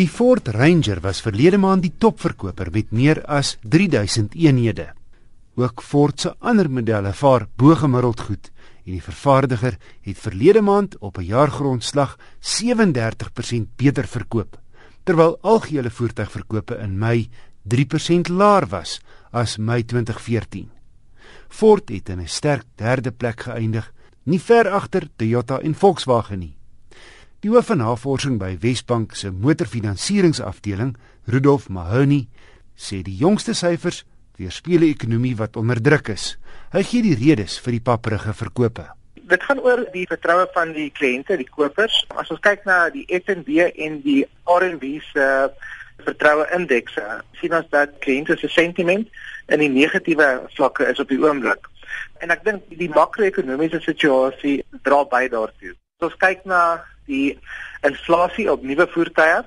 Die Ford Ranger was verlede maand die topverkoper met meer as 3000 eenhede. Ook Ford se ander modelle vaar bo-gemiddeld goed en die vervaardiger het verlede maand op 'n jaargrondslag 37% beter verkoop, terwyl algehele voertuigverkope in Mei 3% laer was as Mei 2014. Ford het in 'n sterk derde plek geëindig, nie ver agter Toyota en Volkswagen nie. Die hoof van navorsing by Wesbank se motorfinansieringsafdeling, Rudolf Mahoney, sê die jongste syfers weerspieël 'n ekonomie wat onder druk is. Hy gee die redes vir die papperige verkope. Dit gaan oor die vertroue van die kliënte, die kopers. As ons kyk na die FNB en die RNB se vertroue indekse, sien ons dat kliënte se sentiment in die negatiewe vlakke is op die oomblik. En ek dink die makro-ekonomiese situasie dra by daartoe. As ons kyk na die inflasie op nuwe voertuie,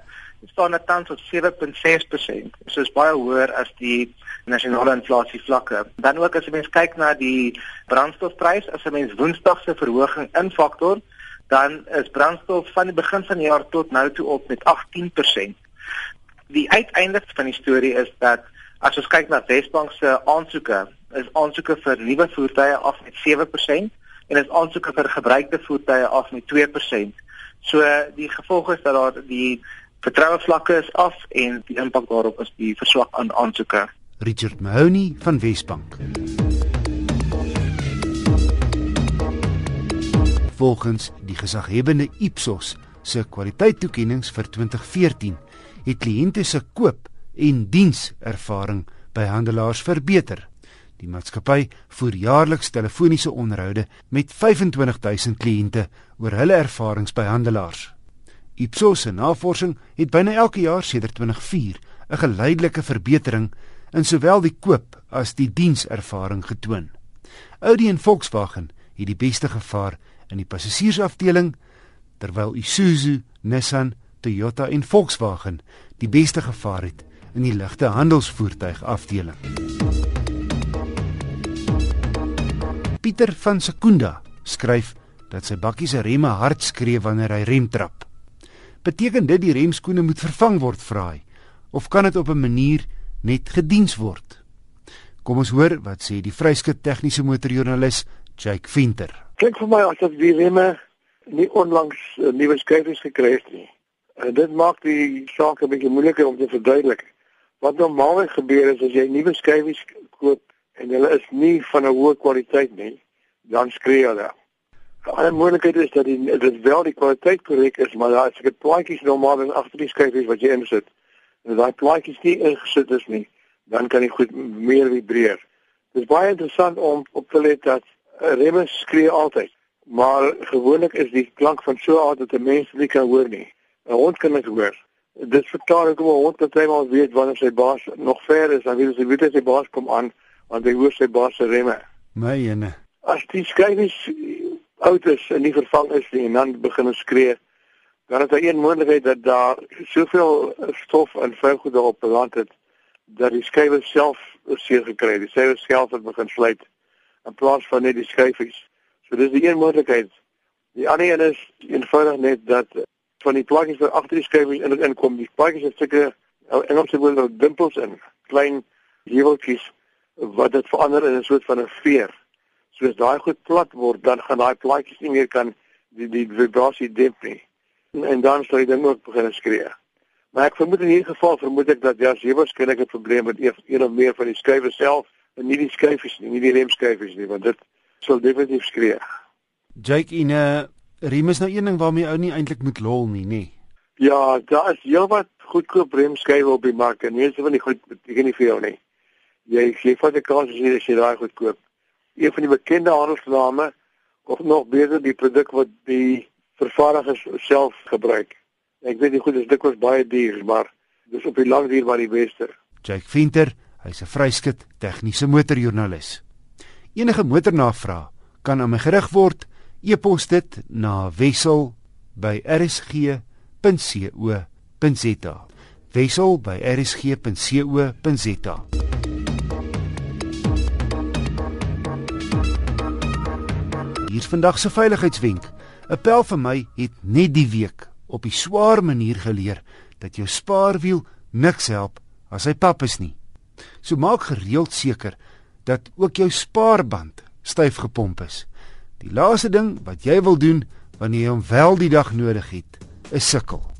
staan dit tans op 7.6%. So is baie hoër as die nasionale inflasie vlakke. Dan ook as jy mens kyk na die brandstofprys, as jy mens Woensdag se verhoging infaktor, dan is brandstof van die begin van die jaar tot nou toe op met 18%. Die uiteinde van die storie is dat as ons kyk na Wesbank se aansoeke, is aansoeke vir nuwe voertuie af met 7% en is aansoeke vir gebruikte voertuie af met 2%. So die gevolg is dat daar die vertroue vlakke is af en die impak daarop is die verswak aan aansoeke. Richard Mahoney van Wesbank. Volgens die gesaghebende Ipsos se kwaliteittoekenninge vir 2014 het kliënte se koop en dienservaring by handelaars verbeter. Die maatskappy voer jaarliks telefoniese onderhoude met 25000 kliënte oor hulle ervarings by handelaars. Ipsos se navorsing het byna elke jaar sedert 2004 'n geleidelike verbetering in sowel die koop as die dienservaring getoon. Audi en Volkswagen het die beste gevaar in die passasiersafdeling terwyl Isuzu, Nissan, Toyota en Volkswagen die beste gevaar het in die ligte handelsvoertuigafdeling. Pieter van Sekunda skryf dat sy bakkie se remme hard skree wanneer hy remtrap. Beteken dit die remskoene moet vervang word, vra hy, of kan dit op 'n manier net gediens word? Kom ons hoor wat sê die vryskut tegniese motorjoernalis Jake Venter. Kyk vir my asof die remme nie onlangs uh, nuwe skyfies gekry het nie. En dit maak die saak 'n bietjie moeiliker om te verduidelik. Wat normaalweg gebeur is as jy nuwe skyfies koop en hulle is nie van 'n hoë kwaliteit nie, dan skree hulle. 'n Ander moontlikheid is dat die dit wel die kwaliteit korrek is, maar as ek dit plaatjies normaal in agter die skyfies wat jy insit, en daai plaatjies nie ingesit is nie, dan kan die goed meer vibreer. Dit is baie interessant om op te let dat remme skree altyd, maar gewoonlik is die klank van so 'n aard dat 'n mens nie kan hoor nie. 'n Hond kan dit hoor. Dit verklaar ook hoe 'n hond dat hy maar weet wanneer sy baas nog ver is, dan weet hy sy baas kom aan, want hy hoor sy baas se remme. My ene. As die skyfies oud is en nie vervang is nie en dan begin ons skree dan is daar een moontlikheid dat daar soveel stof en vuilgoed daarop beland het dat die skywe self seer gekry het. Die skywe self het begin slyt in plaas van net die skyfies. So dis die een moontlikheid. Die ander een is eenvoudig net dat van die plakkies wat agter die skywe in inkom, die plakkies het sulke Engelse woorde dimpels in, klein heuweltjies wat dit verander in 'n soort van 'n veer soos daai goed plat word, dan gaan daai plaatjies nie meer kan die die vibrasie demp nie. En, en dan sal jy dan ook begin skree. Maar ek vermoed in hierdie geval vermoed ek dat ja, jy waarskynlik 'n probleem met een, een of meer van die skuwe self en nie die skuifies nie, nie die remskuifies nie, want dit sal definitief skree. Jake in 'n uh, rem is nou een ding waarmee ou nie eintlik moet lol nie, nê. Ja, daar is heelwat goedkoop remskuiwe op die mark en meeste van die goed beteken nie vir jou nie. Jy gee vir die kans as jy as jy daai goed koop een van die bekende handelsname of nog beter die produk wat die vervaardigers self gebruik. Ek weet nie goed dis dikwels baie duur, maar dis op die lang duur maar die beste. Jake Venter, hy's 'n vryskut tegniese motorjoernalis. Enige motornavraag kan aan my gerig word. E-pos dit na wissel@rsg.co.za. wissel@rsg.co.za. Hier's vandag se veiligheidswenk. 'n Pel vir my het net die week op die swaar manier geleer dat jou spaarwiel niks help as hy pap is nie. So maak gereeld seker dat ook jou spaarband styf gepomp is. Die laaste ding wat jy wil doen wanneer jy hom wel die dag nodig het, is sukkel.